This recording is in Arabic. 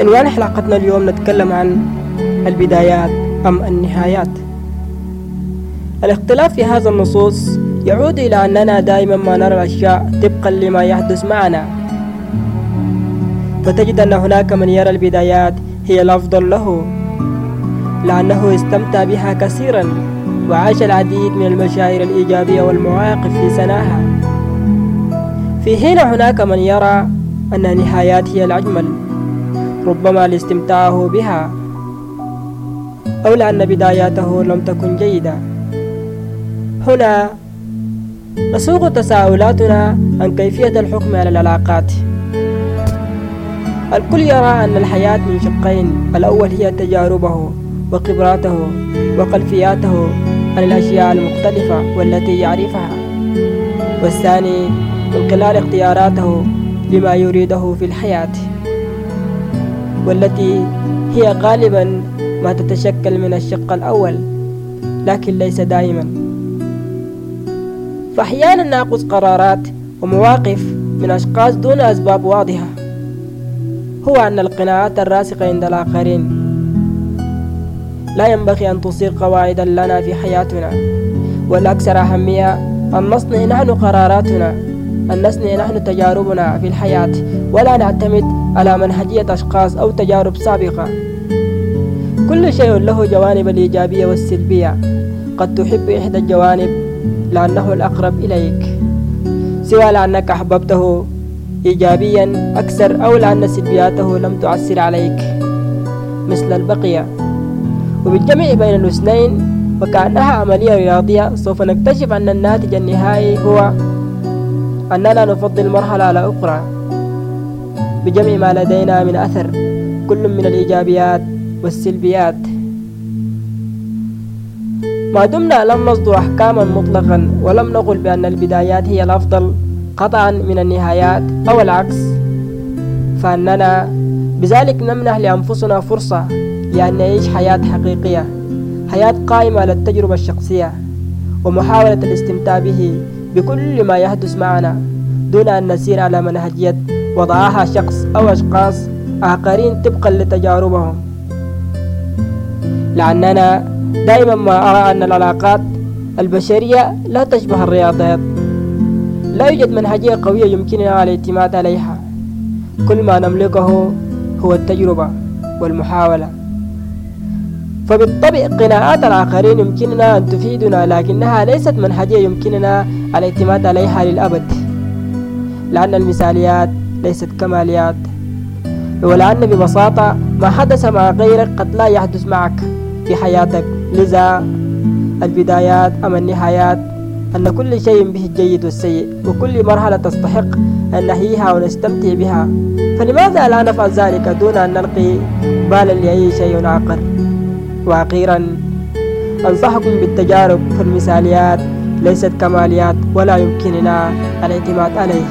عنوان حلقتنا اليوم نتكلم عن البدايات أم النهايات. الاختلاف في هذا النصوص يعود إلى أننا دائما ما نرى الأشياء طبقا لما يحدث معنا. فتجد أن هناك من يرى البدايات هي الأفضل له لأنه استمتع بها كثيرا وعاش العديد من المشاعر الإيجابية والمواقف في سناها في حين هناك من يرى أن النهايات هي الأجمل ربما لاستمتاعه بها. أو لأن بداياته لم تكن جيدة. هنا نسوق تساؤلاتنا عن كيفية الحكم على العلاقات. الكل يرى أن الحياة من شقين الأول هي تجاربه وخبراته وخلفياته عن الأشياء المختلفة والتي يعرفها. والثاني من خلال اختياراته لما يريده في الحياة. والتي هي غالبا ما تتشكل من الشق الأول لكن ليس دائما. فأحيانا نأخذ قرارات ومواقف من أشخاص دون أسباب واضحة هو أن القناعات الراسخة عند الآخرين. لا ينبغي أن تصير قواعدا لنا في حياتنا والأكثر أهمية أن نصنع نحن قراراتنا أن نصنع نحن تجاربنا في الحياة. ولا نعتمد على منهجية أشخاص أو تجارب سابقة. كل شيء له جوانب الإيجابية والسلبية. قد تحب إحدى الجوانب لأنه الأقرب إليك. سواء لأنك أحببته إيجابيا أكثر أو لأن سلبياته لم تؤثر عليك. مثل البقية. وبالجمع بين الاثنين وكأنها عملية رياضية سوف نكتشف أن الناتج النهائي هو أننا نفضل مرحلة على أخرى. بجمع ما لدينا من أثر كل من الإيجابيات والسلبيات. ما دمنا لم نصدر أحكاما مطلقا ولم نقل بأن البدايات هي الأفضل قطعا من النهايات أو العكس. فأننا بذلك نمنح لأنفسنا فرصة لأن نعيش حياة حقيقية حياة قائمة على التجربة الشخصية ومحاولة الاستمتاع به بكل ما يحدث معنا دون أن نسير على منهجية وضعها شخص أو أشخاص آخرين طبقا لتجاربهم. لأننا دائما ما أرى أن العلاقات البشرية لا تشبه الرياضيات. لا يوجد منهجية قوية يمكننا الاعتماد عليها. كل ما نملكه هو التجربة والمحاولة. فبالطبع قناعات الآخرين يمكننا أن تفيدنا لكنها ليست منهجية يمكننا الاعتماد عليها للأبد. لأن المثاليات ليست كماليات. ولأن ببساطة ما حدث مع غيرك قد لا يحدث معك في حياتك. لذا البدايات أم النهايات؟ أن كل شيء به الجيد والسيء وكل مرحلة تستحق أن نحييها ونستمتع بها. فلماذا لا نفعل ذلك دون أن نلقي بالا لأي شيء آخر؟ وأخيرا أنصحكم بالتجارب فالمثاليات ليست كماليات ولا يمكننا الاعتماد عليه.